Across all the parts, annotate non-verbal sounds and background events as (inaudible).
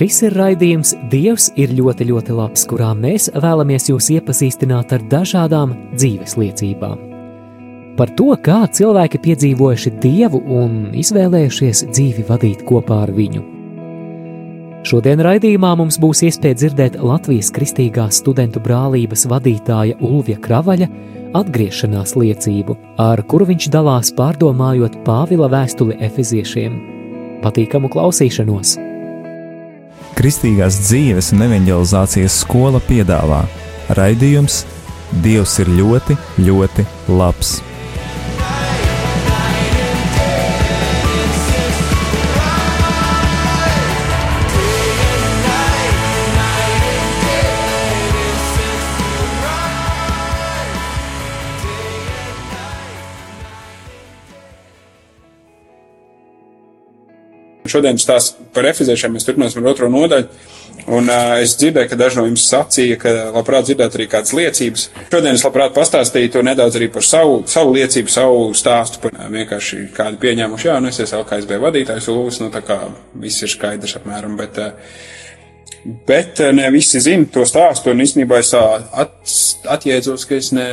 Šis ir raidījums Dievs ir ļoti, ļoti labs, kurā mēs vēlamies jūs iepazīstināt ar dažādām dzīves liecībām. Par to, kā cilvēki piedzīvojuši Dievu un izvēlējušies dzīvi vadīt kopā ar viņu. Šodien raidījumā mums būs iespēja dzirdēt Latvijas Kristīgās studentu brālības vadītāja Ulvija Kravaļa atgriešanās liecību, ar kuru viņš dalās pārdomājot Pāvila vēstuli Efeziešiem. Patīkamu klausīšanos! Kristīgās dzīves un evanģelizācijas skola piedāvā raidījums Dievs ir ļoti, ļoti labs. Šodien stāsts par efeziešiem mēs turpināsim ar otro nodaļu. Un uh, es dzirdēju, ka daži no jums sacīja, ka labprāt dzirdētu arī kādas liecības. Šodien es labprāt pastāstītu nedaudz arī par savu, savu liecību, savu stāstu. Par, vienkārši kādi pieņēmuši, jā, nu es esmu LKSB vadītājs, Ulus, nu tā kā viss ir skaidrs apmēram, bet, uh, bet ne visi zina to stāstu. Un īstenībā es at, atjēdzos, ka es ne,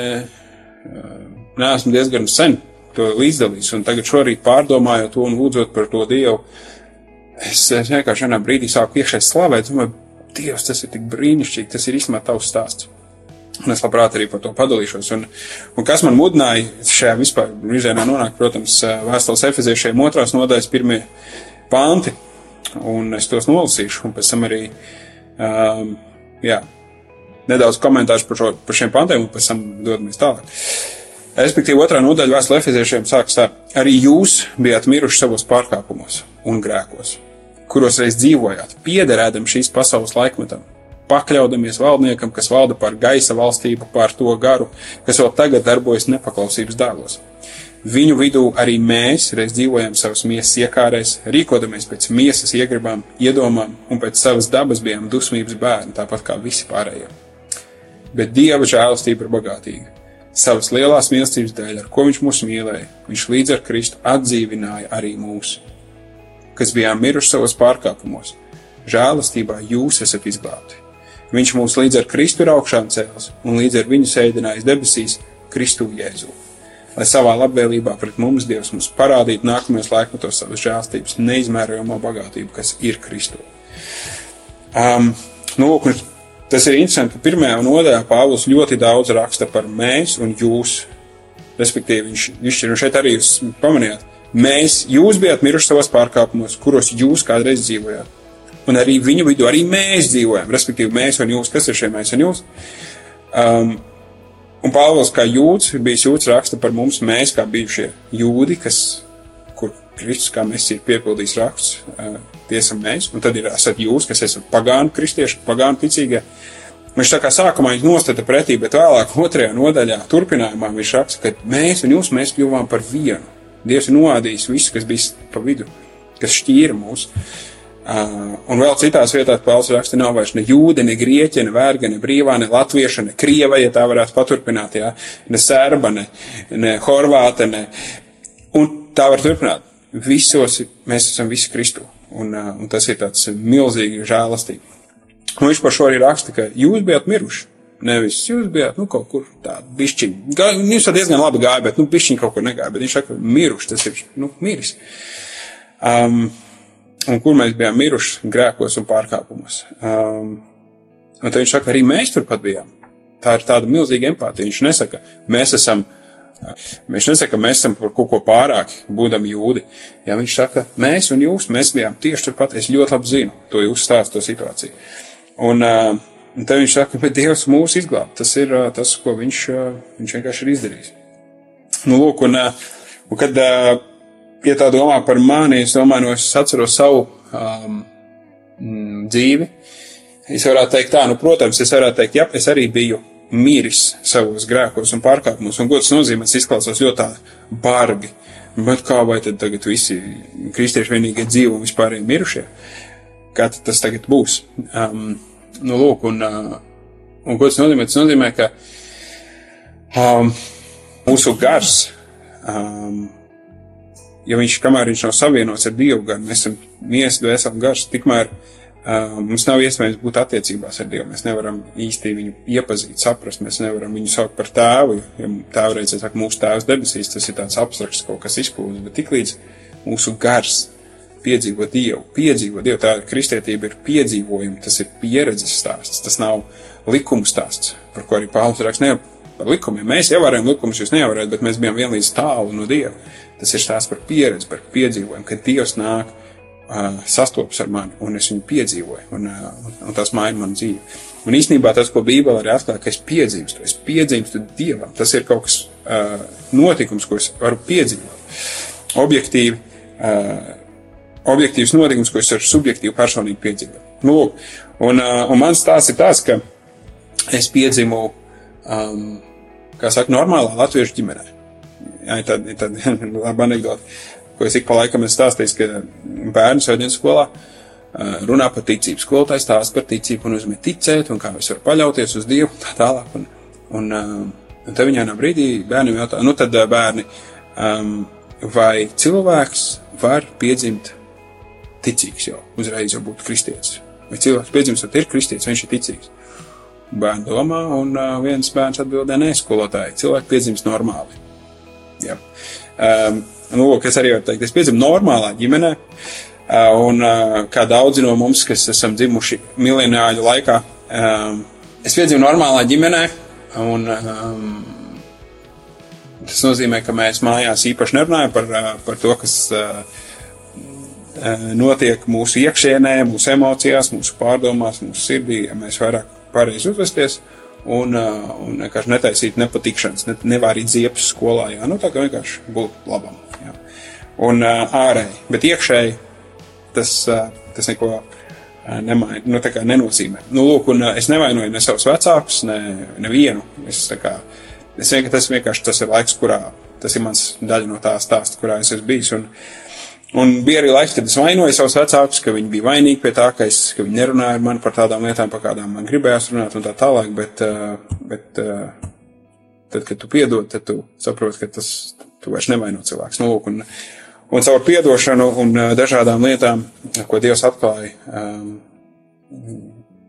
neesmu diezgan sen to līdzdalījis. Tagad šorīt pārdomājot to un lūdzot par to Dievu es, es vienkārši vienā brīdī sāku iekšēji slavēt, domāju, Dievs, tas ir tik brīnišķīgi, tas ir īstenībā tavs stāsts. Un es labprāt arī par to padalīšos. Un, un kas man mudināja šajā vispār virzienā nonākt, protams, vēstules efeziešiem otrās nodaļas pirmie panti, un es tos nolasīšu, un pēc tam arī, um, jā, nedaudz komentāšu par, šo, par šiem pantiem, un pēc tam dodamies tālāk. Respektīvi, otrā nodaļa vēstule efeziešiem sākas tā, arī jūs bijāt miruši savos pārkāpumos un grēkos kuros reiz dzīvojāt, piederēdam šīs pasaules laikmetam, pakļaudamies valdniekam, kas valda par gaisa valstību, pār to garu, kas vēl tagad darbojas nepaklausības dēlos. Viņu vidū arī mēs reiz dzīvojam savas miesas iekārēs, rīkodamies pēc miesas iegribām, iedomām un pēc savas dabas bijām dusmības bērni, tāpat kā visi pārējie. Bet Dieva žēlastība ir bagātīga. Savas lielās mīlestības dēļ, ar ko Viņš mūs mīlēja, Viņš līdz ar Kristu atdzīvināja arī mūsu kas bijām miruši savos pārkāpumos. Žēlastībā jūs esat izglābti. Viņš mūs līdz ar Kristu ir augšām cēlis un līdz ar viņu sēdinājis debesīs Kristu Jēzu. Lai savā labvēlībā pret mums Dievs mums parādītu nākamajos laikmetos savas žēlstības neizmērojamo bagātību, kas ir Kristu. Um, nu, lūk, tas ir interesanti, ka pirmajā nodaļā Pāvils ļoti daudz raksta par mēs un jūs. Respektīvi, viņš, viņš šeit arī jūs pamanījāt, Mēs, jūs bijāt miruši savos pārkāpumos, kuros jūs kādreiz dzīvojāt. Un arī viņu vidū arī mēs dzīvojam, respektīvi mēs un jūs, kas ir šie mēs un jūs. Um, un Pāvils kā jūds, bijis jūds raksta par mums, mēs kā bijušie jūdi, kas, kur Kristus kā mēs ir piepildījis raksts, uh, tie esam mēs, un tad ir esat jūs, kas esat pagānu kristieši, pagānu ticīgie. Viņš tā kā sākumā viņš nostata pretī, bet vēlāk otrajā nodaļā turpinājumā viņš raksta, ka mēs un jūs, mēs kļuvām par vienu. Dievs ir noādījis visu, kas bija pa vidu, kas šķīra mūs. Uh, un vēl citās vietās Pāvils raksta, nav vairs ne jūde, ne grieķa, ne verga, ne brīvā, ne latvieša, ne krieva, ja tā varētu paturpināt, jā, ne serba, ne, ne horvāta, ne. Un tā var turpināt. Visos mēs esam visi Kristu. Un, uh, un tas ir tāds milzīgi žēlastīgi. Un viņš par šo arī raksta, ka jūs bijat miruši. Nevis jūs bijāt, nu, kaut kur tādu bišķiņu. Jums tā diezgan labi gāja, bet, nu, bišķiņu kaut kur negāja, bet viņš saka, miruši, tas ir, nu, miris. Um, un kur mēs bijām miruši grēkos un pārkāpumos. Um, un tad viņš saka, arī mēs turpat bijām. Tā ir tāda milzīga empātija. Viņš nesaka, mēs esam, viņš nesaka, mēs esam par kaut ko pārāk, būdam jūdi. Ja viņš saka, mēs un jūs, mēs bijām tieši turpat, es ļoti labi zinu to jūsu stāstu, to situāciju. Un, uh, tad viņš saka, bet Dievs mūs izglāb. Tas ir uh, tas, ko viņš, uh, viņš vienkārši ir izdarījis. Nu, lūk, un, uh, un kad, ja tā domā par mani, es domāju, no es atceros savu um, dzīvi. Es varētu teikt tā, nu, protams, es varētu teikt, jā, es arī biju miris savos grēkos un pārkāpumos, un nozīmē, tas izklausās ļoti tā bargi. Bet kā vai tad tagad visi kristieši vienīgie dzīvo un vispārējie mirušie? Kā tas tagad būs? Um, nu, lūk, un, uh, un ko tas nozīmē? Tas nozīmē, ka um, mūsu gars, um, ja viņš, kamēr viņš nav savienots ar Dievu garu, mēs esam miesas, dvēseli gars, tikmēr uh, mums nav iespējams būt attiecībās ar Dievu. Mēs nevaram īsti viņu iepazīt, saprast, mēs nevaram viņu saukt par tēvu. Ja tēvu reizē saka, mūsu tēvs debesīs, tas ir tāds abstrakts kaut kas izplūdes, bet tiklīdz mūsu gars piedzīvo Dievu, piedzīvo Dievu, tā kristietība ir piedzīvojuma, tas ir pieredzes stāsts, tas nav likumu stāsts, par ko arī Pāvils raksta, ne par likumiem. Mēs ievērojam likumus, jūs neievarējat, bet mēs bijām vienlīdz tālu no Dieva. Tas ir stāsts par pieredzi, par piedzīvojumu, kad Dievs nāk uh, sastopas ar mani, un es viņu piedzīvoju, un, uh, un tas maina manu dzīvi. Un īstenībā tas, ko Bībele arī atklāja, ka es piedzīvostu, es piedzīvostu Dievam, tas ir kaut kas uh, notikums, ko es varu piedzīvot. Objektīvi, uh, objektīvs notikums, ko es varu subjektīvi personīgi piedzīvot. Nu, lūk, un, uh, un mans stāsts ir tāds, ka es piedzimu, um, kā saka, normālā latviešu ģimenē. Jā, tāda, ir tāda (laughs) laba anekdote, ko es ik pa laikam esmu stāstījis, ka bērnu svētdienas skolā uh, runā par ticību. Skolotājs stāsta par ticību un uzmet ticēt un kā es varu paļauties uz Dievu un tā tālāk. Un, un, uh, un te viņā no brīdī bērniem jautā, nu tad bērni, um, vai cilvēks var piedzimt ticīgs jau, uzreiz jau būtu kristietis. Vai cilvēks piedzimstot ir kristietis, viņš ir ticīgs. Bērni domā, un viens bērns atbildē, nē, skolotāji, cilvēki piedzimst normāli. Jā. Um, nu, lūk, es arī varu teikt, es piedzimu normālā ģimenē, un kā daudzi no mums, kas esam dzimuši miljonāļu laikā, um, es piedzimu normālā ģimenē, un um, tas nozīmē, ka mēs mājās īpaši nerunājam par, par to, kas uh, notiek mūsu iekšienē, mūsu emocijās, mūsu pārdomās, mūsu sirdī, ja mēs vairāk pareizi uzvesties un, un vienkārši netaisīt nepatikšanas, ne, nevārīt ziepes skolā, jā, nu tā kā vienkārši būt labam, jā. Un ārēji, bet iekšēji tas, tas neko nemaina, nu tā kā nenozīmē. Nu, lūk, un es nevainoju ne savus vecākus, ne, nevienu, es tā kā, es vienkārši, tas vienkārši tas ir laiks, kurā, tas ir mans daļa no tā stāsta, kurā es esmu bijis, un, Un bija arī laiks, kad es vainoju savus vecākus, ka viņi bija vainīgi pie tā, ka, es, ka viņi nerunāja ar mani par tādām lietām, par kādām man gribējās runāt un tā tālāk, bet, bet tad, kad tu piedod, tad tu saproti, ka tas, tu vairs nevaino cilvēks. Nu, lūk, un, un caur piedošanu un dažādām lietām, ko Dievs atklāja, um,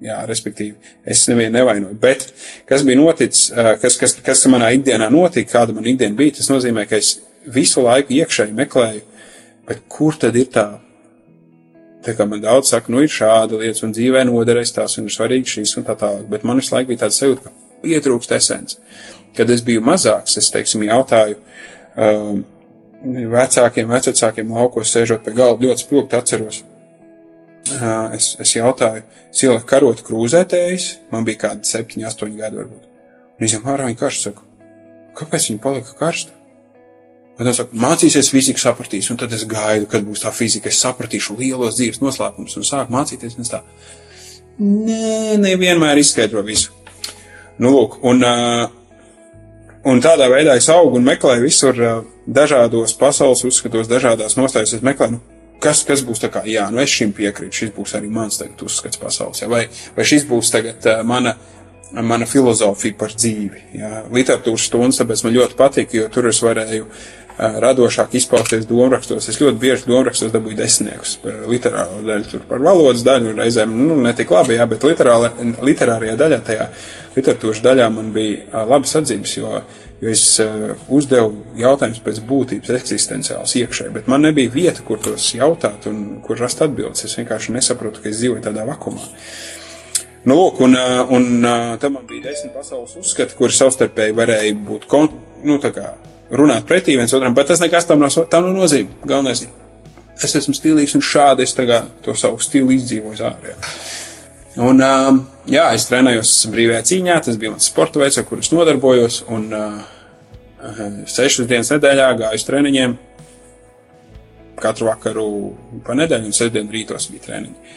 jā, respektīvi, es nevienu nevainoju. Bet, kas bija noticis, kas, kas, kas manā ikdienā notika, kāda man ikdiena bija, tas nozīmē, ka es visu laiku iekšēji meklēju, Bet kur tad ir tā? Tā kā man daudz saka, nu ir šāda lieta, un dzīvē noderēs tās, un ir svarīgi šīs un tā tālāk, bet man visu laiku bija tāds sajūta, ka pietrūkst esens. Kad es biju mazāks, es, teiksim, jautāju um, vecākiem, vecākiem laukos, sēžot pie galda, ļoti spilgti atceros. Uh, es, es jautāju, cilvēku karot krūzētējs, man bija kādi 7, 8 gadi varbūt. Un es jau ārā viņa karstu saku, kāpēc viņa palika karsta? Un tas saka, mācīsies fiziku, sapratīs, un tad es gaidu, kad būs tā fizika, es sapratīšu lielos dzīves noslēpumus un sāku mācīties. Un tā, nē, nevienmēr izskaidro visu. Nu, lūk, un, un tādā veidā es augu un meklēju visur dažādos pasaules uzskatos, dažādās nostājas. Es meklēju, nu, kas, kas būs tā kā, jā, nu es šim piekrītu, šis būs arī mans tagad uzskats pasaules, jā, vai, vai šis būs tagad mana mana filozofija par dzīvi. Jā. Literatūras stundas, tāpēc man ļoti patīk, jo tur es varēju radošāk izpausties domrakstos. Es ļoti bieži domrakstos dabūju desmitniekus par literāro daļu, tur par valodas daļu reizēm, nu, ne tik labi, jā, bet literāla, literārajā daļā, tajā literatūras daļā man bija labas atzīmes, jo, jo es uzdevu jautājumus pēc būtības eksistenciāls iekšēji, bet man nebija vieta, kur tos jautāt un kur rast atbildes. Es vienkārši nesaprotu, ka es dzīvoju tādā vakumā. Nu, lūk, un, un tam man bija desmit pasaules uzskati, kuri savstarpēji varēja būt, kon, nu, kā runāt pretī viens otram, bet tas nekas tam nav, tam nav nozīme. Galvenais ir, es esmu stilīgs un šādi es to savu stilu izdzīvoju ārējā. Un, um, jā, es trenējos brīvajā cīņā, tas bija mans sporta veids, ar kuru es nodarbojos. Un uh, sešas dienas nedēļā gāju uz treniņiem. Katru vakaru pa nedēļu un sestdienu rītos bija treniņi.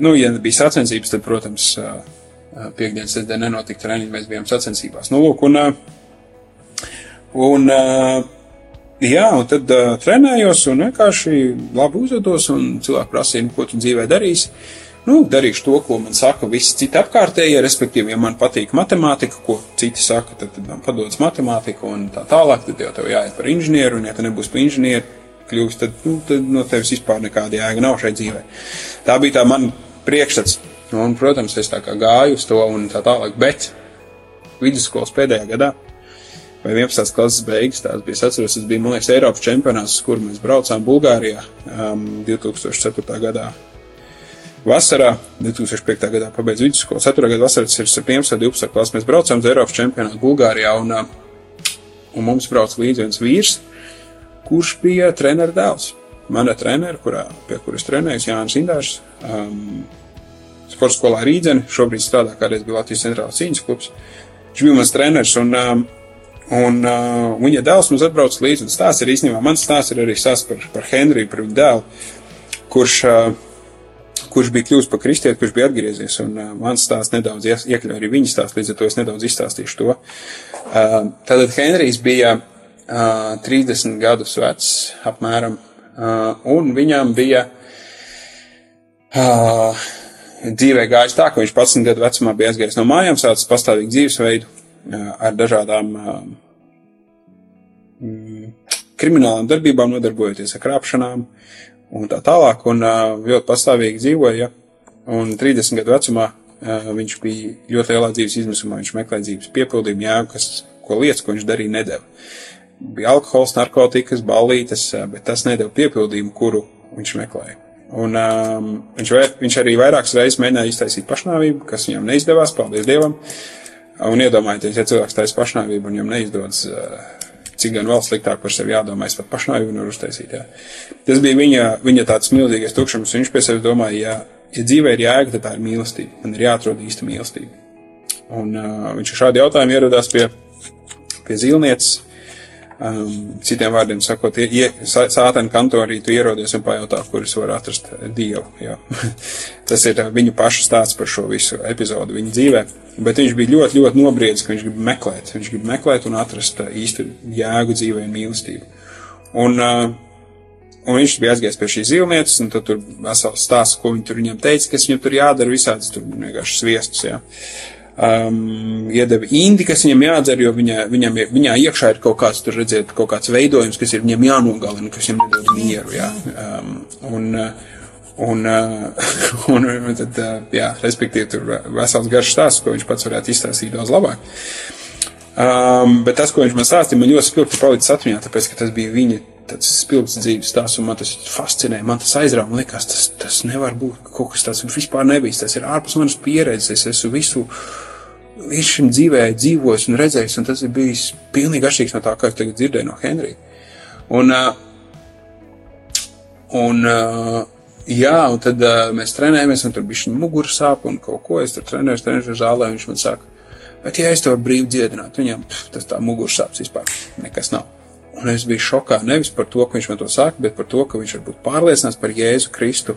Nu, ja bija sacensības, tad, protams, uh, uh, piekdienas, sestdien nenotika treniņi, mēs bijām sacensībās. Nu, lūk, un, uh, un Jā, un tad uh, trenējos un vienkārši labi uzvedos, un cilvēki prasīja, nu, ko tu dzīvē darīsi. Nu, darīšu to, ko man saka visi citi apkārtējie, respektīvi, ja man patīk matemātika, ko citi saka, tad, tad man padodas matemātika un tā tālāk, tad jau tev jāiet par inženieru, un ja tu nebūsi par inženieru kļūst, tad, nu, tad no tevis vispār nekāda jēga nav šai dzīvē. Tā bija tā man priekšstats, un, protams, es tā kā gāju uz to un tā tālāk, bet vidusskolas pēdējā gadā vai 11. klases beigas. Tās bija, atceros, tas bija, man liekas, Eiropas čempionāts, kur mēs braucām Bulgārijā um, 2004. gadā. Vasarā, 2005. gadā pabeidz vidusskolu, 4. gada vasarā, tas ir 17. un 12. klases, mēs braucām uz Eiropas čempionātu Bulgārijā, un, uh, un mums brauc līdzi viens vīrs, kurš bija treneru dēls. Mana trenera, kurā, pie kuras trenējas Jānis Indārs, um, sporta skolā Rīdzeni, šobrīd strādā kādreiz bija Latvijas centrālās cīņas klubs. Viņš bija mans treneris, un um, Un uh, viņa dēls mums atbrauc līdzi, un stāsts ir īstenībā, mans stāsts ir arī stāsts par, par Henriju, par viņu dēlu, kurš, uh, kurš bija kļuvis par kristieti, kurš bija atgriezies, un uh, mans stāsts nedaudz iekļauj arī viņa stāstu, līdz ar to es nedaudz izstāstīšu to. Uh, tātad Henrijs bija uh, 30 gadus vecs, apmēram, uh, un viņam bija uh, dzīvē gājis tā, ka viņš 11 gadu vecumā bija aizgājis no mājām, sācis pastāvīgu dzīvesveidu, ar dažādām mm, kriminālām darbībām, nodarbojoties ar krāpšanām un tā tālāk, un ļoti pastāvīgi dzīvoja. Un 30 gadu vecumā viņš bija ļoti lielā dzīves izmisumā, viņš meklēja dzīves piepildījumu, jēgu, kas, ko lietas, ko viņš darīja, nedēva. Bija alkohols, narkotikas, ballītes, bet tas nedēva piepildījumu, kuru viņš meklēja. Un um, viņš, viņš arī vairākas reizes mēģināja iztaisīt pašnāvību, kas viņam neizdevās, paldies Dievam. Uh, Un iedomājieties, ja cilvēks taisa pašnāvību un viņam neizdodas, cik gan vēl sliktāk par sevi jādomā, es pat pašnāvību nevaru uztaisīt. Jā. Tas bija viņa, viņa tāds milzīgais tukšums. Viņš pie sevis domāja, ja, ja dzīvē ir jēga, tad tā ir mīlestība. Man ir jāatrod īsta mīlestība. Un uh, viņš ar šādu jautājumu ieradās pie, pie zīlnieces. Um, citiem vārdiem sakot, ie, sātana kantorī tu ierodies un pajautā, kur es varu atrast Dievu. Jā. (laughs) Tas ir viņu pašu stāsts par šo visu epizodu viņa dzīvē. Bet viņš bija ļoti, ļoti nobriedzis, ka viņš grib meklēt. Viņš grib meklēt un atrast īstu jēgu dzīvē un mīlestību. Un, un viņš bija aizgājis pie šīs zīlnieces, un tur vesels stāsts, ko viņi tur viņam teica, kas viņam tur jādara, visādas tur vienkārši sviestus. Jā. Um, iedeva indi, kas viņam jādzer, jo viņa, viņam, viņā iekšā ir kaut kāds, tur redziet, kaut kāds veidojums, kas ir viņam jānogalina, kas viņam nedod mieru, jā. Um, un, (laughs) un, un, un tad, jā, respektīvi, tur vesels garš stāsts, ko viņš pats varētu izstāstīt daudz labāk. Um, bet tas, ko viņš man stāstīja, man ļoti spilgti palicis atmiņā, tāpēc, ka tas bija viņa tāds spilgts dzīves stāsts, un man tas fascinēja, man tas aizrāva, man likās, tas, tas nevar būt kaut kas tāds, vispār nebija, tas ir ārpus manas pieredzes, es esmu visu, visu šim dzīvē dzīvojis un redzējis, un tas ir bijis pilnīgi atšķirīgs no tā, kā es tagad dzirdēju no Henrija. Un, un, jā, un tad mēs trenējamies, un tur bija šī mugura sāp un kaut ko, es tur trenējos, trenējos zālē, un viņš man saka, bet ja es to brīvi dziedināt, viņam pff, tas tā mugura sāps vispār. Nekas nav. Un es biju šokā nevis par to, ka viņš man to saka, bet par to, ka viņš varbūt pārliecināts par Jēzu Kristu.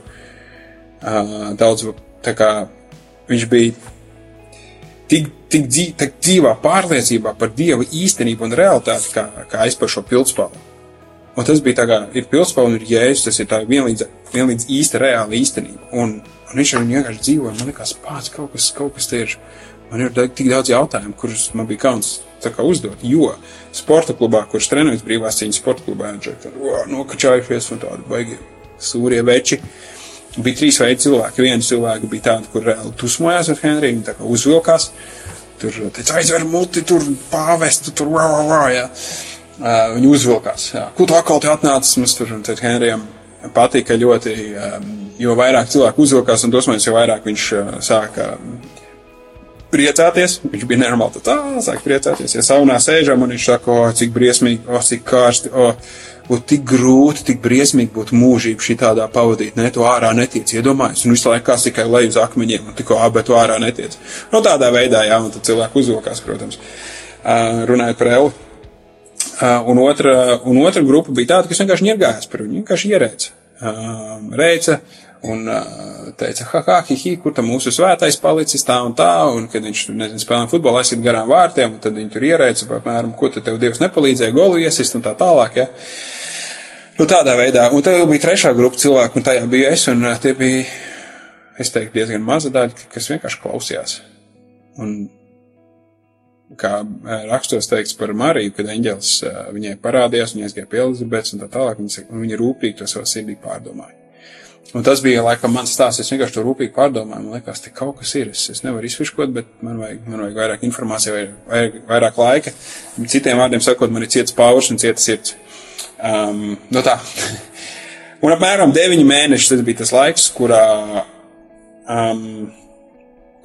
Uh, daudz, tā kā viņš bija tik, tik, dzīv, tik dzīvā pārliecībā par Dieva īstenību un realitāti, kā, kā es par šo pildspalvu. Un tas bija tā kā ir pildspalva un ir Jēzus, tas ir tā vienlīdz, vienlīdz īsta reāla īstenība. Un, un viņš ar viņu vienkārši dzīvoja, man likās pats kaut kas, kaut kas ir. Man ir tik daudz jautājumu, kurus man bija kauns uzdot. Jo sporta klubā, kurš treniņš brīvās cīņas sporta klubā, tad nokačājušies un tādi baigi sūrie veči. Bija trīs veidi cilvēki. Viena cilvēka bija tāda, kur reāli dusmojās ar Henriju, tā kā uzvilkās. Tur teica, aizver muti, tur pāvestu, tur vā, vā, vā, jā. Uh, viņi uzvilkās. Jā. Ko tu atkal te atnācis? Mums tur, tad Henrijam patika ļoti, um, jo vairāk cilvēku uzvilkās un dosmojas, jo vairāk viņš uh, sāka priecāties. Viņš bija nenormāli tā, sāk priecāties. Ja saunā sēžam un viņš saka, o, cik briesmīgi, o, cik karsti, o, būtu tik grūti, tik briesmīgi būtu mūžību šī tādā pavadīt, ne, tu ārā netiec, iedomājies, un visu laiku tikai lej uz akmeņiem, un tikko, ā, bet tu ārā netiec. No tādā veidā, jā, un tad cilvēki uzvilkās, protams, uh, runājot par Eli. Uh, un, otra, un otra grupa bija tāda, kas vienkārši ņirgājās par viņu, vienkārši ierēca. Uh, reica un teica, ha, ha, hi, hi, kur tam mūsu svētais palicis tā un tā, un kad viņš, nezinu, spēlēja futbolu, aizsit garām vārtiem, un tad viņi tur ierēca, apmēram, ko tad tev Dievs nepalīdzēja golu iesist un tā tālāk, ja. Nu, tādā veidā. Un tad bija trešā grupa cilvēku, un tajā bija es, un tie bija, es teiktu, diezgan maza daļa, kas vienkārši klausījās. Un, kā rakstos teikts par Mariju, kad eņģēlis viņai parādījās, viņa aizgāja pie Elizabetes un tā tālāk, un viņa rūpīgi to savā sirdī pārdomāja. Un tas bija, laikam, mans stāsts. Es vienkārši to rūpīgi pārdomāju. Man liekas, ka kaut kas ir. Es, es nevaru izfiškot, bet man vajag, man vajag vairāk informācijas, vajag, vajag vairāk laika. Citiem vārdiem sakot, man ir ciets paurs un cieta sirds. Um, no tā. (laughs) un apmēram deviņi mēneši tas bija tas laiks, kurā, um,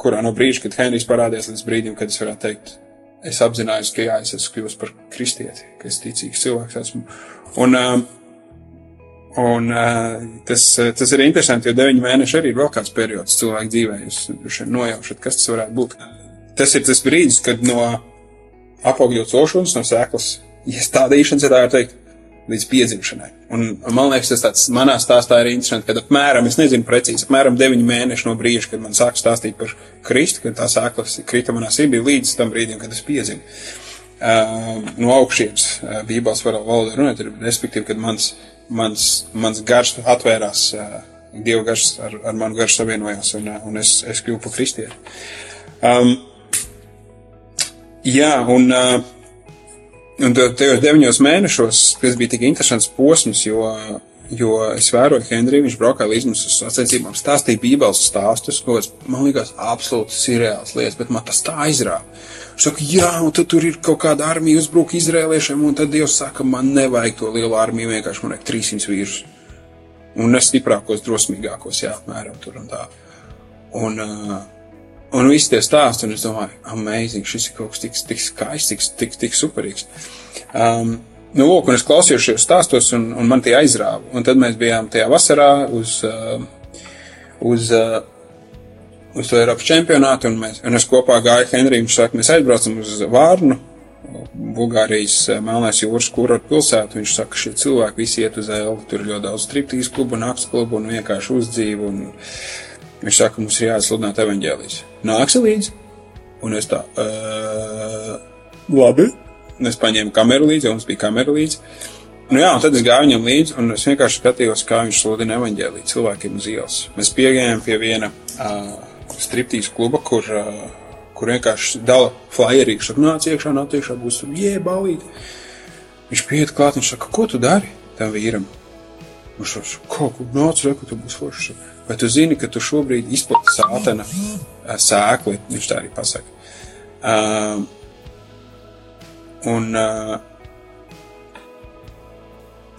kurā no brīža, kad Henrijs parādījās līdz brīdim, kad es varētu teikt, es apzinājos, ka jā, es esmu kļuvis par kristieti, ka es ticīgs cilvēks esmu. Un, um, Un, uh, tas, tas ir interesanti, jo deviņi mēneši arī ir vēl kāds periods cilvēku dzīvē. Jūs nojaušat, kas tas varētu būt. Tas ir tas brīdis, kad no apaugļu celšanas, no sēklas iestādīšanas, ja tā var teikt, līdz piedzimšanai. Un, man liekas, tas tāds manā stāstā ir interesanti, kad apmēram, es nezinu precīzi, apmēram deviņi mēneši no brīža, kad man sāk stāstīt par Kristu, kad tā sēklas krita manā sirdī līdz tam brīdim, kad es piedzimu. Uh, no augšienes uh, Bībeles valodā runāt, ir respektīvi, kad mans mans, mans garš atvērās, Dieva garš ar, ar manu garšu savienojās, un, un es, es kļuvu par kristieti. Um, jā, un, un tajos deviņos mēnešos tas bija tik interesants posms, jo, jo es vēroju Henriju, viņš braukā līdz mums uz sacensībām, stāstīja bībeles stāstus, ko man likās absolūti sirreāls lietas, bet man tas tā aizrāva. Saka, jā, un tad tur ir kaut kāda armija uzbruk izrēliešiem, un tad Dievs saka, man nevajag to lielu armiju, vienkārši man vajag 300 vīrus. Un ne stiprākos, drosmīgākos, jā, apmēram tur un tā. Un, uh, un visi tie stāsti, un es domāju, amazing, šis ir kaut kas tik, tik skaists, tik, tik, tik superīgs. Um, nu, lūk, un es klausījos šajos stāstos, un, un man tie aizrāva. Un tad mēs bijām tajā vasarā uz, uh, uz uh, uz to Eiropas čempionātu, un, mēs, un es kopā gāju Henrijam, viņš saka, mēs aizbraucam uz Vārnu, Bulgārijas eh, Melnais jūras kurortu pilsētu. Viņš saka, šie cilvēki visi iet uz Elvu, tur ir ļoti daudz striptīs klubu, nakts klubu un vienkārši uzdzīvu. Un viņš saka, mums ir jāsludināt evaņģēlijas. Nāksi līdzi? Un es tā, uh, labi. Es paņēmu kameru līdzi, jo mums bija kamera līdzi. Nu jā, tad es gāju viņam līdzi, un es vienkārši skatījos, kā viņš sludina evaņģēliju cilvēkiem uz ielas. Mēs piegājām pie viena uh, striptīs kluba, kur, kur vienkārši dala flyerīšu, nāc iekšā, nāc iekšā, būs jē, balīt. Viņš pieiet klāt, viņš saka, ko tu dari tam vīram? Viņš saka, kaut ko nāc, reku, tu būs foršs. Vai tu zini, ka tu šobrīd izplati sātana sēkli, viņš tā arī pasaka. Uh, un, uh,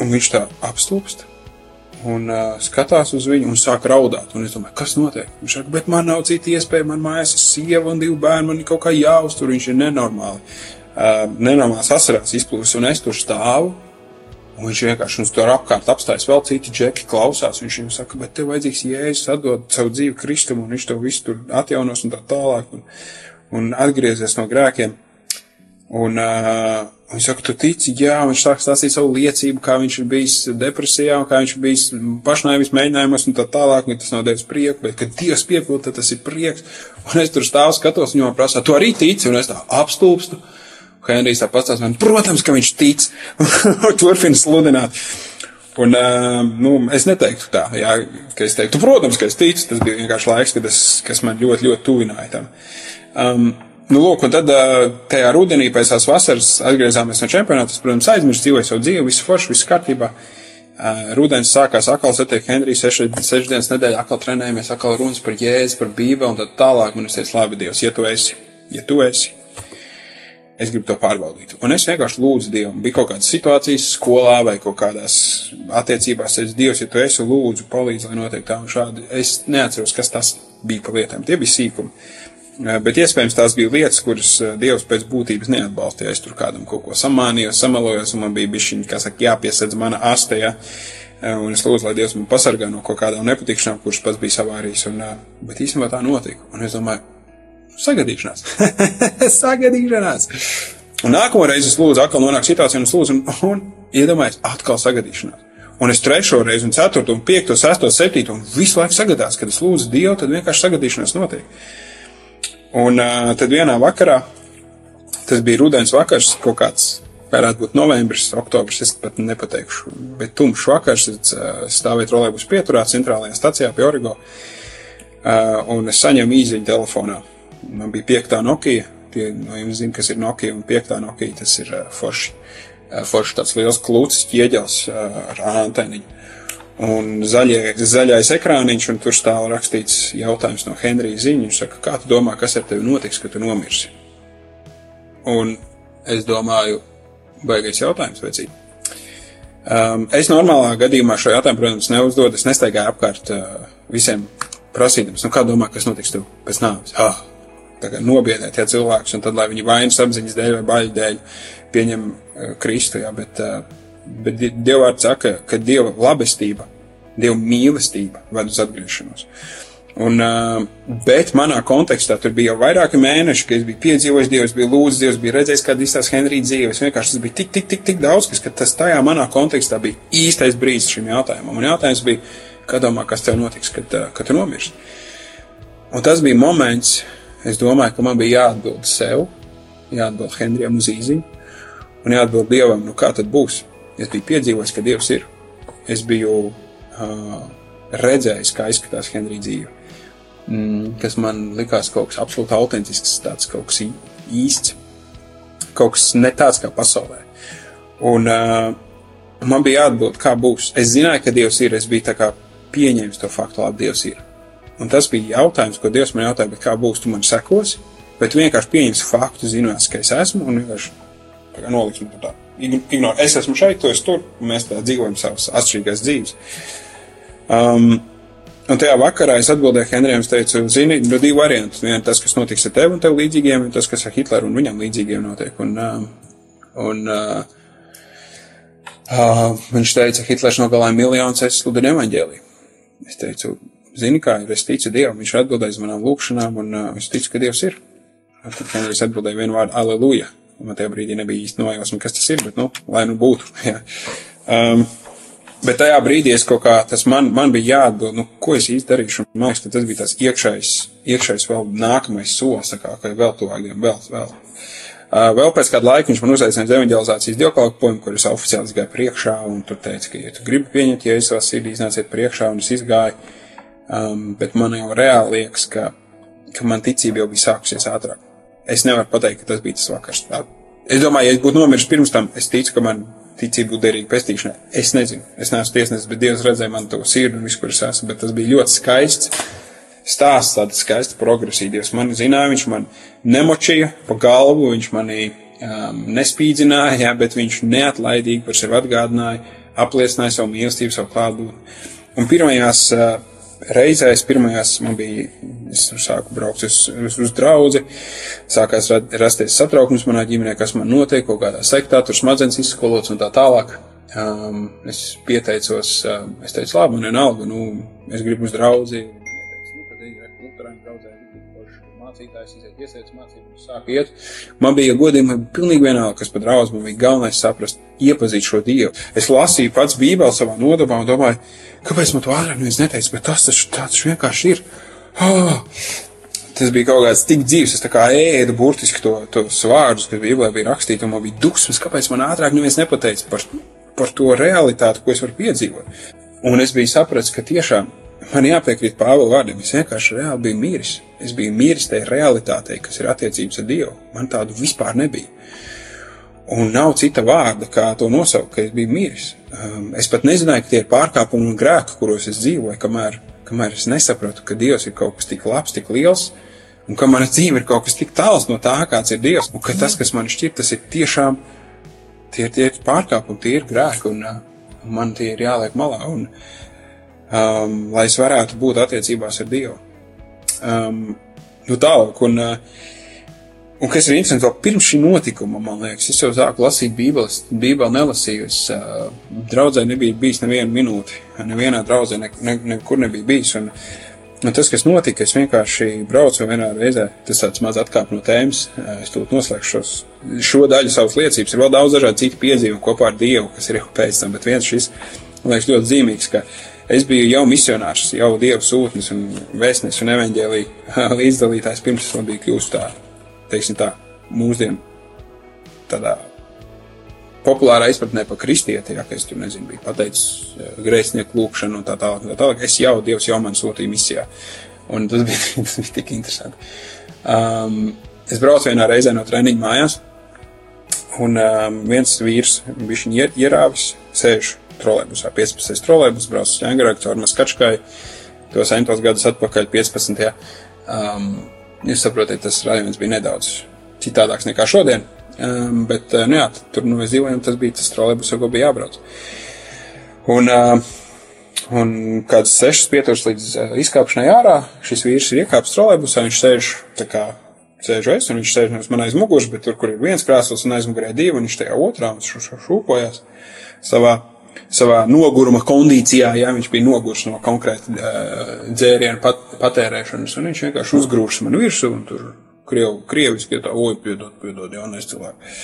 un viņš tā apstulpst un uh, skatās uz viņu un sāk raudāt. Un es domāju, kas notiek? Viņš saka, bet man nav cita iespēja, man mājās ir sieva un divi bērni, man ir kaut kā jāuztur, viņš ir nenormāli. Uh, nenormāls asarās izplūst, un es tur stāvu. Un viņš vienkārši tur apkārt apstājas, vēl citi džeki klausās. Viņš viņam saka, bet tev vajadzīgs jēzus atdot savu dzīvi Kristum, un viņš to visu tur atjaunos un tā tālāk, un, un atgriezies no grēkiem. Un, uh, Viņš saka, tu tici, jā, viņš sāk stāstīt savu liecību, kā viņš ir bijis depresijā, kā viņš ir bijis pašnāvis mēģinājumos un tā tālāk, un tas nav devis prieku, bet, kad Dievs piepilda, tad tas ir prieks. Un es tur stāvu skatos, viņam prasā, tu arī tici, un es tā apstulpstu. Henrijs tā pastāst man, protams, ka viņš tic, (laughs) turpina sludināt. Un, uh, nu, es neteiktu tā, jā, ka es teiktu, protams, ka es ticu, tas bija vienkārši laiks, es, kas man ļoti, ļoti tuvināja tam. Um, Nu, lūk, un tad tajā rudenī pēc tās vasaras atgriezāmies no čempionāta. Es, protams, aizmirsu dzīvoju savu dzīvi, visu foršu, visu kārtībā. Rudens sākās atkal satiek Henrijs, sešas, dienas nedēļā atkal trenējamies, atkal runas par jēzu, par bībeli un tad tālāk. Man es teicu, labi, Dievs, ja tu esi, ja tu esi, es gribu to pārbaudīt. Un es vienkārši lūdzu Dievu. Bija kaut kādas situācijas skolā vai kaut kādās attiecībās, es Dievs, ja tu esi, lūdzu, palīdzi, lai notiek tā un šādi. Es neatceros, kas tas bija pa lietām. Tie bija sīkumi. Bet iespējams tās bija lietas, kuras Dievs pēc būtības neatbalstīja. Es tur kādam kaut ko samānījos, samalojos, un man bija bišķiņi, kā saka, jāpiesedz mana aste, ja. Un es lūdzu, lai Dievs man pasargā no kaut kādām nepatikšanām, kuras pats bija savārījis. Un, bet īstenībā tā notika. Un es domāju, sagadīšanās. (laughs) sagadīšanās. Un nākamo reizi es lūdzu, atkal nonāk situācijā, un es lūdzu, un, un iedomājos, atkal sagadīšanās. Un es trešo reizi, un ceturto, un piekto, sesto, septīto, un visu laiku sagadās, kad es lūdzu Dievu, tad vienkārši sagadīšanās notiek. Un uh, tad vienā vakarā, tas bija rudens vakars, kaut kāds, varētu būt novembris, oktobris, es pat nepateikšu, bet tumšs vakars, es uh, stāvēju trolēbus pieturā, centrālajā stacijā pie Origo, uh, un es saņēmu īziņu telefonā. Man bija piektā Nokia, tie no jums zina, kas ir Nokia, un piektā Nokia, tas ir uh, forši, uh, forši tāds liels klūcis ķieģels uh, ar anteniņu. Un zaļie, zaļais ekrāniņš, un tur stāv rakstīts jautājums no Henrija Ziņa. Viņš saka, kā tu domā, kas ar tevi notiks, kad tu nomirsi? Un es domāju, baigais jautājums, cik? Um, es normālā gadījumā šo jautājumu, protams, neuzdodu. Es nestaigāju apkārt uh, visiem prasīdams, nu kā domā, kas notiks tev pēc nāves? Ah, nobiedēt tie cilvēkus, un tad, lai viņi vainas apziņas dēļ vai baļu dēļ pieņem uh, Kristu, jā, bet, uh, bet Di- Dievvvārds saka, ka Dieva labestība, Dieva mīlestība ved uz atgriešanos. Un, bet manā kontekstā tur bija jau vairāki mēneši, kad es biju piedzīvojis Dievu, biju lūdzis Dievu, biju redzējis, kāda izstāsta Henrija dzīve. Es vienkārši tas bija tik, tik, tik, tik daudz, kas, ka tas tajā manā kontekstā bija īstais brīdis šim jautājumam. Un jautājums bija, kā domā, kas tev notiks, kad, kad tu nomirsti? Un tas bija moments, es domāju, ka man bija jāatbild sev, jāatbild Henrijam uz īziņu, un jāatbild Dievam, nu kā tad būs. Es biju piedzīvojis, ka Dievs ir. Es biju uh, redzējis, kā izskatās Henrija dzīve mm, kas man likās kaut kas absolūti autentisks, tāds kaut kas īsts, kaut kas ne tāds kā pasaulē. Un uh, man bija jāatbild, kā būs. Es zināju, ka Dievs ir, es biju tā kā pieņēmis to faktu, labi, Dievs ir. Un tas bija jautājums, ko Dievs man jautāja, kā būs, tu man sekosi, bet vienkārši pieņemsi faktu, zinās, ka es esmu, un vienkārši noliksim to tā. Ign- Ignor, es esmu šeit, tu esi tur, un mēs tā dzīvojam savas atšķirīgās dzīves. Um, Un tajā vakarā es atbildēju Henrijam, teicu, zini, nu divi varianti. Viena tas, kas notiks ar tevi un tev līdzīgiem, un tas, kas ar Hitleru un viņam līdzīgiem notiek. Un, uh, un uh, uh, viņš teica, Hitlers nogalāja miljonus, es sludinu evaņģēliju. Es teicu, zini, kā ir, es ticu Dievam, viņš ir atbildējis manām lūkšanām, un uh, es ticu, ka Dievs ir. Tad Henrijs atbildēja vienu vārdu, aleluja. Man tajā brīdī nebija īsti nojausma, kas tas ir, bet, nu, lai nu būtu. (laughs) jā. um, Bet tajā brīdī es kaut kā, tas man, man bija jāatbild, nu, ko es īsti darīšu. Man liekas, ka tas bija tas iekšējs, iekšējs vēl nākamais solis, kā, ka vēl tuvākiem, vēl, vēl. Uh, vēl pēc kāda laika viņš man uzaicināja uz evanģelizācijas dievkalpojumu, kur es oficiāli gāju priekšā, un tur teica, ka, ja tu gribi pieņemt, ja es savā sirdī iznāciet priekšā, un es izgāju, um, bet man jau reāli liekas, ka, ka man ticība jau bija sākusies ātrāk. Es nevaru pateikt, ka tas bija tas vakars. Tā, es domāju, ja es būtu nomiris pirms tam, es ticu, ka man ticība būtu derīga pestīšanai. Es nezinu, es neesmu tiesnesis, bet Dievs redzēja man to sirdi un visu, kur es esmu, bet tas bija ļoti skaists stāsts, tāda skaista progresija. Dievs mani zināja, viņš man nemočīja pa galvu, viņš mani um, nespīdzināja, jā, bet viņš neatlaidīgi par sevi atgādināja, apliecināja savu mīlestību, savu klātbūtni. Un pirmajās uh, reizēs, pirmajās man bija, es sāku braukt uz, uz, uz draudzi, sākās ra- rasties satraukums manā ģimenē, kas man notiek, kaut kādā sektā, tur smadzenes izskolots un tā tālāk. Um, es pieteicos, um, es teicu, labi, man vienalga, nu, es gribu uz draudzi. Mācītājs iziet, iesaic mācības, sāk iet. Man bija godīgi, pilnīgi vienalga, kas pat draudz, man bija galvenais saprast, iepazīt šo Dievu. Es lasīju pats Bībeli savā nodabā un domāju, kāpēc man to ātrāk neviens neteica, bet tas taču tāds vienkārši ir. Oh! Tas bija kaut kāds tik dzīves, es tā kā ēdu burtiski to, tos vārdus, kas Bībelē bija rakstīti, un man bija dusmas, kāpēc man ātrāk neviens nepateica par, par to realitāti, ko es varu piedzīvot. Un es biju sapratis, ka tiešām man jāpiekrīt Pāvila vārdiem. Es vienkārši reāli biju miris. Es biju miris tajā realitātei, kas ir attiecības ar Dievu. Man tādu vispār nebija. Un nav cita vārda, kā to nosaukt, ka es biju miris. Um, es pat nezināju, ka tie ir pārkāpumi un grēki, kuros es dzīvoju, kamēr, kamēr es nesapratu, ka Dievs ir kaut kas tik labs, tik liels, un ka mana dzīve ir kaut kas tik tāls no tā, kāds ir Dievs, un ka tas, kas man šķiet, tas ir tiešām, tie, tie pārkāpumi, tie ir grēki, un, uh, un man tie ir jāliek malā, un, um, lai es varētu būt attiecībās ar Dievu. Um, nu tālāk. Un, uh, un kas ir interesanti, vēl pirms šī notikuma, man liekas, es jau sāku lasīt Bībeles, Bībeli nelasīju. Es uh, draudzē nebija bijis nevienu minūti, nevienā draudzē ne, ne, nekur nebija bijis. Un, Un tas, kas notika, es vienkārši braucu vienā reizē, tas tāds maz atkāp no tēmas, es tūlīt noslēgšu šos, šo daļu savas liecības. Ir vēl daudz dažādu citu piedzīvumu kopā ar Dievu, kas ir jau pēc tam, bet viens šis, man liekas, ļoti zīmīgs, ka es biju jau misionārs, jau Dieva sūtnis un vēstnis un evaņģēlī (laughs) līdzdalītājs, pirms es biju kļūst tā, teiksim tā, mūsdienu tādā populārā izpratnē par kristieti, ja, ka es tur nezinu, biju pateicis grēcinieku lūkšanu un tā tālāk, tā tālāk. Es jau, Dievs jau man sūtīja misijā. Un tas (laughs) bija, tas bija tik interesanti. Um, es braucu vienā reizē no treniņa mājās, un um, viens vīrs bija ier, ierāvis, sēž trolēbusā, 15. trolēbus, brauc uz Ņēngarāku caur Maskačkai, to sentos gadus atpakaļ 15. Um, jūs saprotat, tas rajons bija nedaudz citādāks nekā šodien. Um, bet, uh, nu jā, tur nu, mēs dzīvojam, tas bija tas trolēbus, ar ko bija jābrauc. Un, uh, un kāds sešas pieturas līdz uh, izkāpšanai ārā, šis vīrs ir iekāpis trolēbusā, viņš sēž tā kā sēžu es, un viņš sēž nevis man aiz muguras, bet tur, kur ir viens krēsls un aizmugurē divi, un viņš tajā otrā un šūpojās savā, savā noguruma kondīcijā, ja viņš bija nogurs no konkrēta uh, dzērienu pat, patērēšanas, un viņš vienkārši uzgrūžas man virsū, un tur krievu, krieviski, ja tā, oi, piedod, piedod, jaunais cilvēks.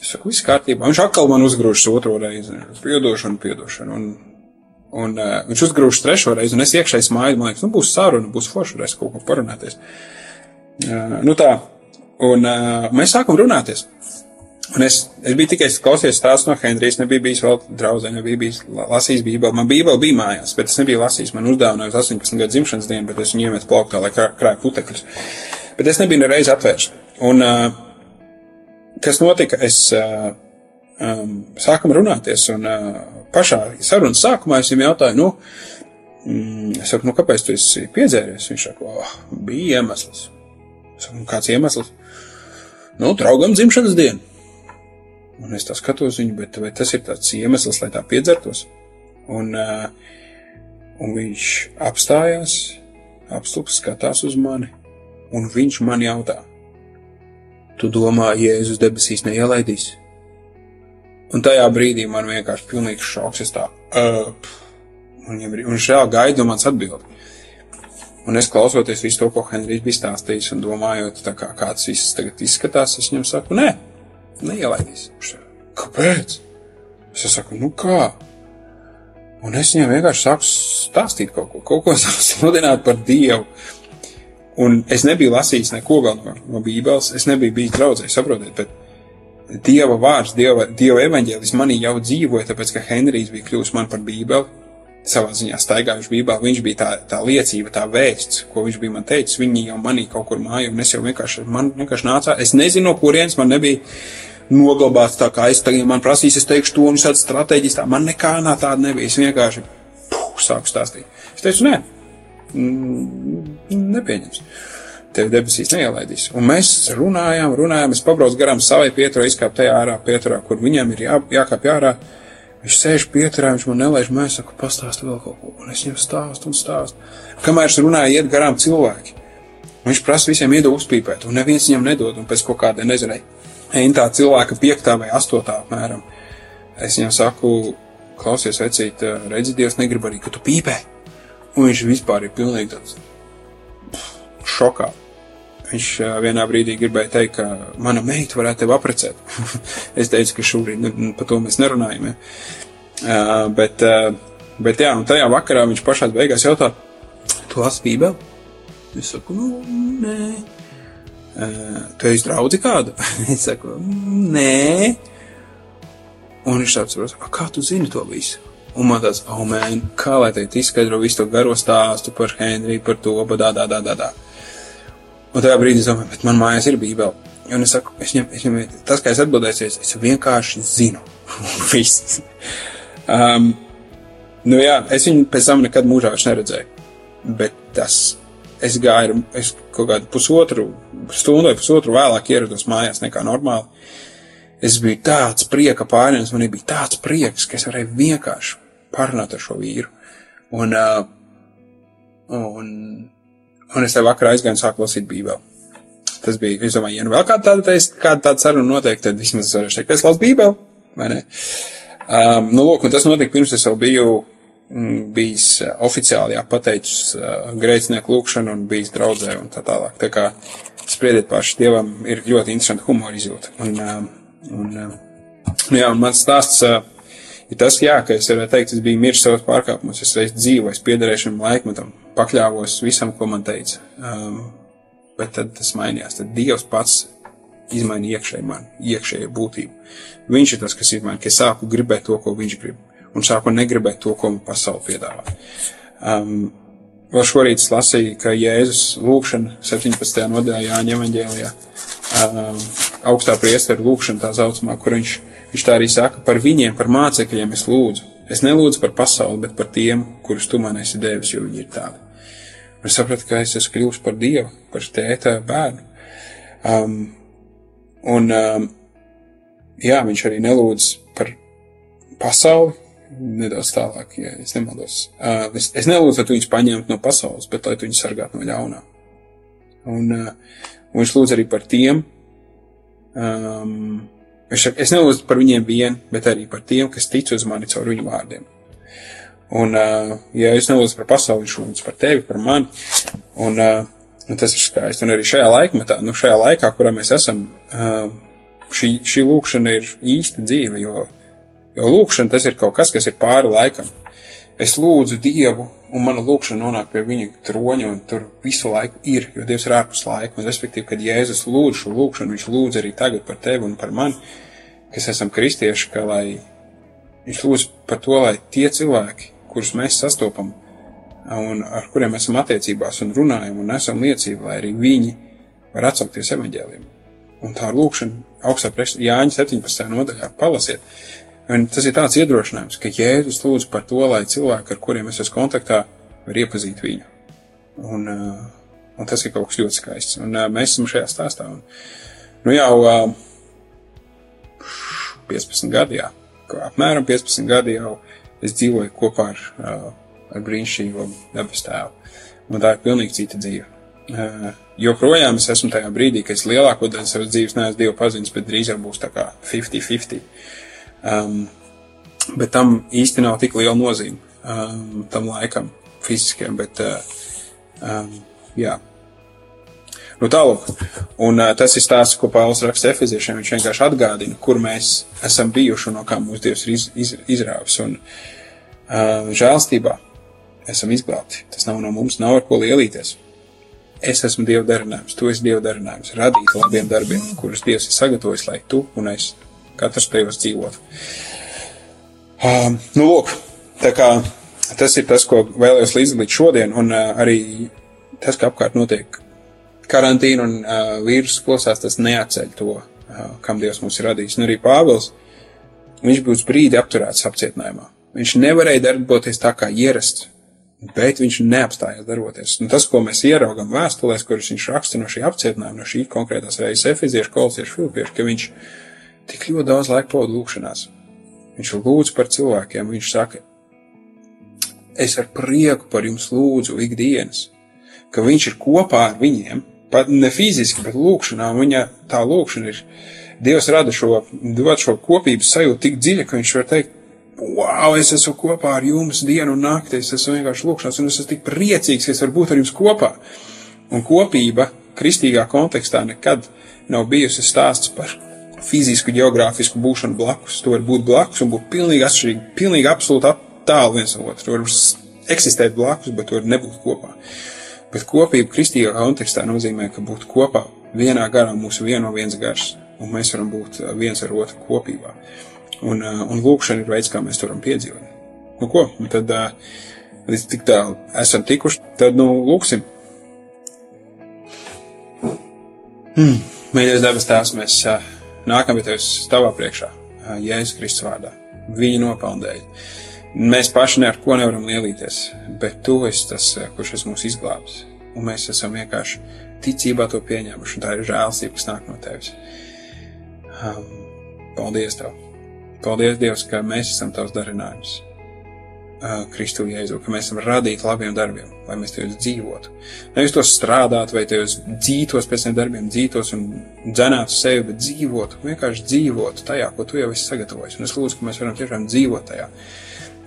Es saku, viss kārtībā. Viņš atkal man uzgrūžas otro reizi. Piedošanu, piedošanu. Un, un uh, viņš uzgrūžas trešo reizi, un es iekšēji smaidu, man liekas, nu būs saruna, būs forši, varēs kaut ko parunāties. Uh, nu tā, un uh, mēs sākam runāties. Un es, es biju tikai klausies stāstu no Henrijas, nebija bijis vēl draudzē, nebija bijis lasījis bībeli. Man bībeli bija mājās, bet es nebiju lasījis. Man uzdāvināja uz 18 gadu dzimšanas dienu, bet es viņu iemetu plauktā, lai krā, krāju putekļus. Bet es nebiju nereiz atvērts. Un uh, kas notika? Es uh, um, sākam runāties, un uh, pašā sarunas sākumā es viņam jautāju, nu, mm, es saku, nu, kāpēc tu esi piedzēries? Viņš saka, oh, bija iemesls. Es saku, nu, kāds iemesls? Nu, draugam dzimšanas diena. Un es tā skatos viņu, bet vai tas ir tāds iemesls, lai tā piedzertos? Un, un viņš apstājās, apstups, skatās uz mani, un viņš man jautā, tu domā, Jēzus debesīs neielaidīs? Un tajā brīdī man vienkārši pilnīgs šoks, es tā, uh, un, un gaida no mans atbildi. Un es klausoties visu to, ko Henrijs bija stāstījis, un domājot, kā kāds viss tagad izskatās, es viņam saku, nē, neielaidīs. Saka, kāpēc? Es saku, nu kā? Un es viņam vienkārši sāku stāstīt kaut ko, kaut ko (laughs) sludināt par Dievu. Un es nebiju lasījis neko no, no Bībeles, es nebiju bijis draudzē, saprotiet, bet Dieva vārds, Dieva, Dieva evaņģēlis manī jau dzīvoja, tāpēc, ka Henrijs bija kļuvis man par Bībeli, savā ziņā staigājuši Bībelē, viņš bija tā, tā liecība, tā vēsts, ko viņš bija man teicis, viņi jau manī kaut kur māja, un es jau vienkārši, man vienkārši nācā, es nezinu, no kurienes man nebija noglabāts tā kā es tagad man prasīs, es teikšu to un šāds strateģis, tā man nekā nā tāda nebija, es vienkārši, puh, sāku stāstīt. Es teicu, nē, mm, nepieņems. Tev debesīs neielaidīs. Un mēs runājām, runājām, es pabraucu garām savai pieturā, izkāpu tajā ārā pieturā, kur viņam ir jā, jākāp ārā. Viņš sēž pieturā, viņš man nelaiž, mēs saku, pastāstu vēl kaut ko, un es viņam stāstu un stāstu. Kamēr es runāju, iet garām cilvēki. Viņš prasa visiem iedot uzpīpēt, un neviens viņam nedod, un pēc kaut kāda, nezinu, eintā cilvēka piektā vai astotā apmēram. Es viņam saku, klausies, vecīt, redzi, Dievs negrib arī, ka tu pīpē. Un viņš vispār ir pilnīgi tāds šokā. Viņš vienā brīdī gribēja teikt, ka mana meita varētu tevi aprecēt. (laughs) es teicu, ka šobrīd par to mēs nerunājam. Ja. Uh, bet, uh, bet jā, un tajā vakarā viņš pašā beigās jautā, tu lasi bībeli? Es saku, nu, nē. Tu esi draudzi kādu? es saku, nē. Un viņš tāds prasa, kā tu zini to visu? Un man tāds, oh, man, kā lai teikt, izskaidro visu to garo stāstu par Henriju, par to, badā, dā, dā, dā, dā. Un tajā brīdī es domāju, bet man mājās ir bībele. Un es saku, es viņam, es viņam, tas, kā es atbildēju, es vienkārši zinu. (laughs) Viss. um, nu jā, es viņu pēc tam nekad mūžā vairs neredzēju. Bet tas, es gāju, es kaut kādu pusotru stundu vai pusotru vēlāk ierados mājās nekā normāli. Es biju tāds prieka pārņems, man bija tāds prieks, ka es varēju vienkārši parunāt ar šo vīru. Un, uh, un, Un es te vakarā aizgāju un sāku lasīt Bībeli. Tas bija, es domāju, ja nu vēl kāda tāda, kāda tāda saruna notiek, tad vismaz es varēšu teikt, ka es lasu Bībeli, vai ne? Um, nu, lūk, un tas notika pirms es jau biju bijis uh, oficiāli, pateicis uh, grēcinieku lūkšanu un bijis draudzē un tā tālāk. Tā kā spriediet paši, Dievam ir ļoti interesanti humora izjūta. Un, um, un, nu, jā, un mans stāsts ir tas, jā, ka es varētu teikt, es biju miris savos pārkāpumus, es reiz dzīvoju, es piederēju šim laikmetam, pakļāvos visam, ko man teica. Um, bet tad tas mainījās. Tad Dievs pats izmaina iekšēji man, iekšējo būtību. Viņš ir tas, kas izmaina, ka es sāku gribēt to, ko viņš grib, un sāku negribēt to, ko man pasauli piedāvā. Um, vēl šorīt lasīju, ka Jēzus lūkšana 17. nodaļā Jāņa evaņģēlijā, um, augstā priestera lūkšana tā saucamā, kur viņš, viņš tā arī saka, par viņiem, par mācekļiem es lūdzu. Es nelūdzu par pasauli, bet par tiem, kurus tu man esi devis, jo viņi ir tādi. Un es sapratu, ka es esmu kļuvis par dievu, par tēta bērnu. Um, un, um, jā, viņš arī nelūdz par pasauli, nedaudz tālāk, ja es nemaldos. Uh, es, es nelūdzu, lai tu viņus paņemtu no pasaules, bet lai tu viņus sargātu no ļaunā. Un, uh, viņš lūdz arī par tiem. Um, viņš saka, es nelūdzu par viņiem vien, bet arī par tiem, kas tic uz mani caur viņu vārdiem. Un, uh, ja es nelūdzu par pasauli, viņš lūdz par tevi, par mani. Un, uh, un tas ir skaisti. Un arī šajā laikmetā, nu, šajā laikā, kurā mēs esam, uh, šī, šī lūkšana ir īsta dzīve, jo, jo lūkšana tas ir kaut kas, kas ir pāri laikam. Es lūdzu Dievu, un mana lūkšana nonāk pie viņa troņa, un tur visu laiku ir, jo Dievs ir ārpus laika. Un, respektīvi, kad Jēzus lūdz šo lūkšanu, viņš lūdz arī tagad par tevi un par mani, kas esam kristieši, ka lai viņš lūdz par to, lai tie cilvēki, kurus mēs sastopam un ar kuriem esam attiecībās un runājam un esam liecību, lai arī viņi var atsaukties evaņģēliem. Un tā lūkšana augstā priekšā Jāņa 17. nodaļā palasiet. Un tas ir tāds iedrošinājums, ka Jēzus lūdz par to, lai cilvēki, ar kuriem es esmu kontaktā, var iepazīt viņu. Un, uh, un tas ir kaut kas ļoti skaists. Un uh, mēs esam šajā stāstā. Un, nu jau uh, 15 gadi, jā, apmēram 15 gadi jau es dzīvoju kopā ar, uh, ar brīnišķīgo dabas tēvu. Un tā ir pilnīgi cita dzīve. Uh, joprojām es esmu tajā brīdī, kad es lielāko daļu savas dzīves neesmu Dievu pazinis, bet drīz jau būs tā kā 50-50. Um, bet tam īsti nav tik liela nozīme um, tam laikam fiziskiem, bet uh, um, jā. Nu, tālāk. Un uh, tas ir stāsts, ko Pāvils raksta Efeziešiem. Viņš vienkārši atgādina, kur mēs esam bijuši un no kā mūsu Dievs ir iz, iz, izrāvis. Un uh, žēlstībā esam izglābti. Tas nav no mums, nav ar ko lielīties. Es esmu Dieva darinājums, tu esi Dieva darinājums, radīt labiem darbiem, kurus Dievs ir sagatavojis, lai tu un es katrs tajos dzīvotu. Um, nu, lūk, tā kā tas ir tas, ko vēlējos līdzdalīt šodien, un uh, arī tas, ka apkārt notiek karantīna un uh, vīrusu plosās, tas neatceļ to, uh, kam Dievs mums ir radījis. Un arī Pāvils, viņš būs brīdi apturēts apcietinājumā. Viņš nevarēja darboties tā kā ierasts, bet viņš neapstājās darboties. Un tas, ko mēs ieraugam vēstulēs, kuras viņš raksta no šī apcietinājuma, no šī konkrētās reizes efiziešu, kolosiešu, filipiešu, ka viņš tik ļoti daudz laika pavada lūkšanās. Viņš lūdz par cilvēkiem, viņš saka, es ar prieku par jums lūdzu ikdienas, ka viņš ir kopā ar viņiem, pat ne fiziski, bet lūkšanā, un viņa tā lūkšana ir, Dievs rada šo, dod šo kopības sajūtu tik dziļa, ka viņš var teikt, wow, es esmu kopā ar jums dienu un nakti, es esmu vienkārši lūkšanās, un es esmu tik priecīgs, ka es varu būt ar jums kopā. Un kopība kristīgā kontekstā nekad nav bijusi stāsts par fizisku, geogrāfisku būšanu blakus. Tu vari būt blakus un būt pilnīgi atšķirīgi, pilnīgi absolūti tālu viens no otra. Tu vari eksistēt blakus, bet tu vari nebūt kopā. Bet kopība kristīgā kontekstā nozīmē, ka būt kopā vienā garā mūsu vieno viens gars, un mēs varam būt viens ar otru kopībā. Un, un lūkšana ir veids, kā mēs to varam piedzīvot. Nu, ko? Tad, līdz tik tālu esam tikuši, tad, nu, lūksim. Hmm. Mīļais debes tēvs, mēs uh, nākam pie tevis tavā priekšā, Jēzus Kristus vārdā, viņa nopelnēja. Mēs paši ne ar ko nevaram lielīties, bet tu esi tas, kurš es mūs izglābs. Un mēs esam vienkārši ticībā to pieņēmuši, un tā ir žēlstība, kas nāk no tevis. Um, paldies tev! Paldies, Dievs, ka mēs esam tavs darinājums. Uh, Kristu Jēzu, ka mēs esam radīti labiem darbiem, lai mēs tajos dzīvotu. Nevis tos strādātu vai tajos dzītos pēc tiem darbiem, dzītos un dzenātu sevi, bet dzīvotu, vienkārši dzīvotu tajā, ko tu jau esi sagatavojis. Un es lūdzu, ka mēs varam tiešām dzīvot tajā,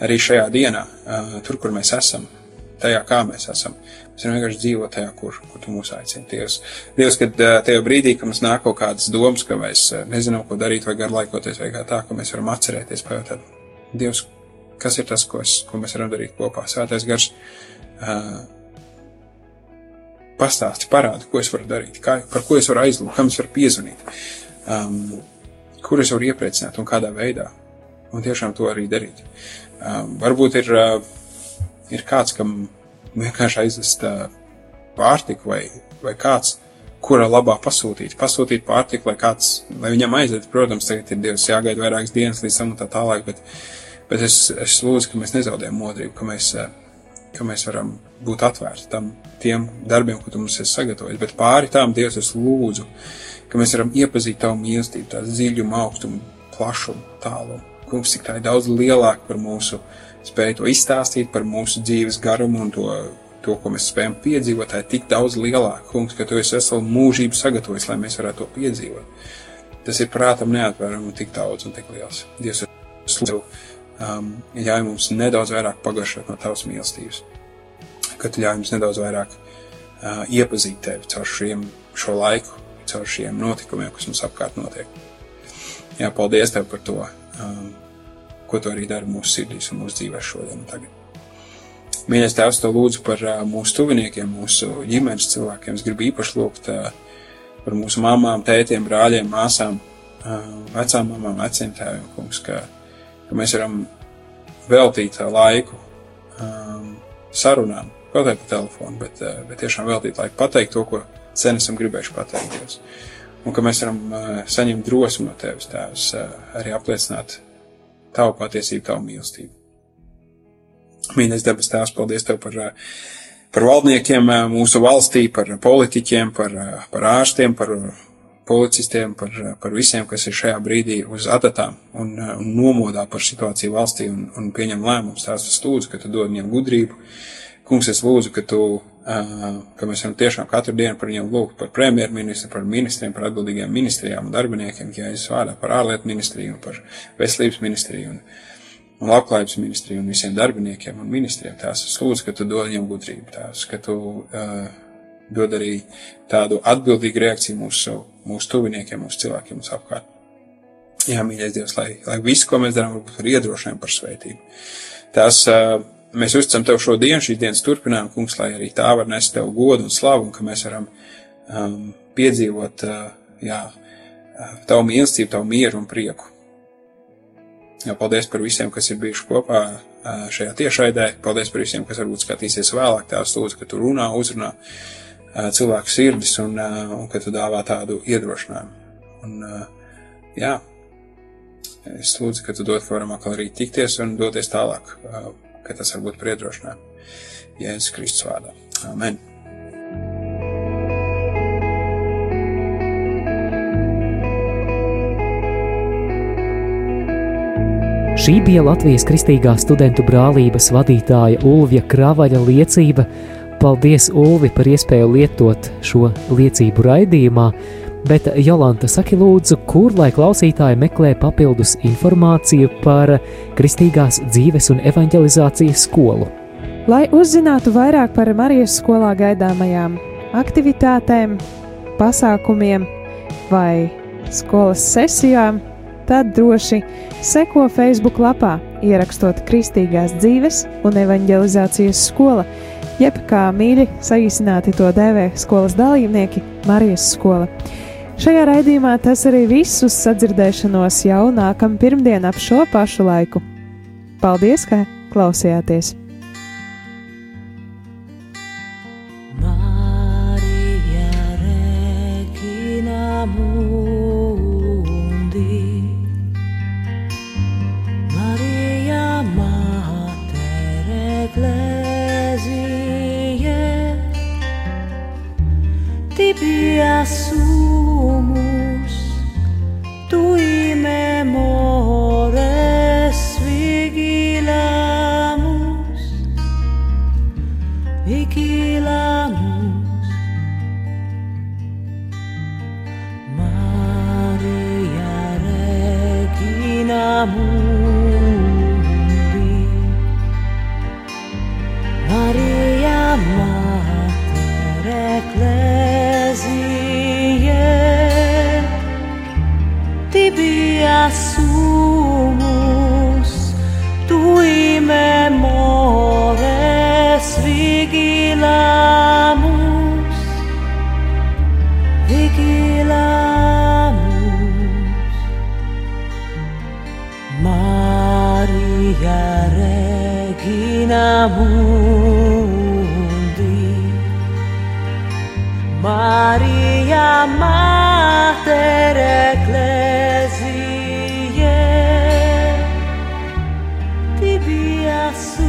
arī šajā dienā, uh, tur, kur mēs esam, tajā, kā mēs esam. Mēs varam vienkārši dzīvot tajā, kur, kur tu mūs aicini. Dievs, Dievs kad uh, tajā brīdī, kad mums nāk kaut kādas domas, ka mēs nezinām, ko darīt, vai garlaikoties, vai kā tā, ka mēs varam atcerēties, pajautāt, Dievs, kas ir tas, ko, es, ko mēs varam darīt kopā. Svētais gars uh, pastāsti, parādi, ko es varu darīt, kā, par ko es varu aizlūgt, kam es varu piezvanīt, um, kur es varu iepriecināt un kādā veidā. Un tiešām to arī darīt. Um, varbūt ir, uh, ir kāds, kam vienkārši aizvest uh, pārtiku vai, vai kāds, kura labā pasūtīt, pasūtīt pārtiku, lai kāds, lai viņam aiziet. Protams, tagad ir Dievs jāgaida vairākas dienas līdz tam un tā tālāk, bet uh, Bet es, es lūdzu, ka mēs nezaudējam modrību, ka mēs, eh, ka mēs varam būt atvērti tam, tiem darbiem, ko tu mums esi sagatavojis. Bet pāri tām, Dievs, es lūdzu, ka mēs varam iepazīt tavu mīlestību, tā dziļumu, augstumu, plašumu, tālumu. Kungs, cik tā ir daudz lielāka par mūsu spēju to izstāstīt, par mūsu dzīves garumu un to, to ko mēs spējam piedzīvot, tā ir tik daudz lielāka, kungs, ka tu esi veselu mūžību sagatavojis, lai mēs varētu to piedzīvot. Tas ir prātam neatverami un tik daudz un tik liels. Dievs, es lūdzu, um, ļauj mums nedaudz vairāk pagaršot no tavas mīlestības, ka tu ļauj mums nedaudz vairāk uh, iepazīt tevi caur šiem, šo laiku, caur šiem notikumiem, kas mums apkārt notiek. Jā, paldies tev par to, um, ko tu arī dari mūsu sirdīs un mūsu dzīvē šodien un tagad. Mīļais Tēvs, to lūdzu par uh, mūsu tuviniekiem, mūsu ģimenes cilvēkiem. Es gribu īpaši lūgt uh, par mūsu mamām, tētiem, brāļiem, māsām, uh, vecām mamām, veciem tēviem, kungs, ka ka mēs varam veltīt laiku um, sarunām, kaut kā pa telefonu, bet, uh, bet tiešām veltīt laiku pateikt to, ko sen esam gribējuši pateikt Dievs. Un ka mēs varam uh, saņemt drosmi no Tevis, Tēvs, uh, arī apliecināt Tavu patiesību, Tavu mīlestību. Mīļais debes Tēvs, paldies Tev par, uh, par valdniekiem uh, mūsu valstī, par politiķiem, par, uh, par ārstiem, par policistiem, par, par visiem, kas ir šajā brīdī uz adatām un, un nomodā par situāciju valstī un, un pieņem lēmumus. Tās es lūdzu, ka tu dod viņiem gudrību. Kungs, es lūdzu, ka tu, ka mēs varam tiešām katru dienu par viņiem lūgt, par premjerministru, par ministriem, par atbildīgiem ministrijām un darbiniekiem, ja es vārdā par ārlietu ministriju un par veselības ministriju un, un labklājības ministriju un visiem darbiniekiem un ministriem. Tās es lūdzu, ka tu dod viņiem gudrību, tās, ka tu uh, dod arī tādu atbildīgu reakciju mūsu mūsu tuviniekiem, mūsu cilvēkiem mums apkārt. Jā, mīļais Dievs, lai, lai viss, ko mēs darām, varbūt par iedrošinājumu, par svētību. Tās mēs uzticam Tev šo dienu, šīs dienas turpinājumu, kungs, lai arī tā var nest Tev godu un slavu, un ka mēs varam um, piedzīvot, uh, jā, Tavu mīlestību, Tavu mieru un prieku. Jā, paldies par visiem, kas ir bijuši kopā šajā tiešraidē. Paldies par visiem, kas varbūt skatīsies vēlāk. Tās lūdzu, ka tu runā, uzrunā cilvēku sirdis un, un ka tu dāvā tādu iedrošinājumu. Un, jā, es lūdzu, ka tu dod, ka varam atkal arī tikties un doties tālāk, ka tas var būt priedrošinājumu. Jēzus Kristus vārdā. Amen. Šī bija Latvijas Kristīgās studentu brālības vadītāja Ulvija Kravaļa liecība Paldies, Ulvi, par iespēju lietot šo liecību raidījumā, bet Jolanta saki lūdzu, kur lai klausītāji meklē papildus informāciju par kristīgās dzīves un evanģelizācijas skolu. Lai uzzinātu vairāk par Marijas skolā gaidāmajām aktivitātēm, pasākumiem vai skolas sesijām, tad droši seko Facebook lapā, ierakstot Kristīgās dzīves un evanģelizācijas skola jeb kā mīļi saīsināti to dēvē skolas dalībnieki Marijas skola. Šajā raidījumā tas arī viss uz sadzirdēšanos jau nākam pirmdien ap šo pašu laiku. Paldies, ka klausījāties! Xu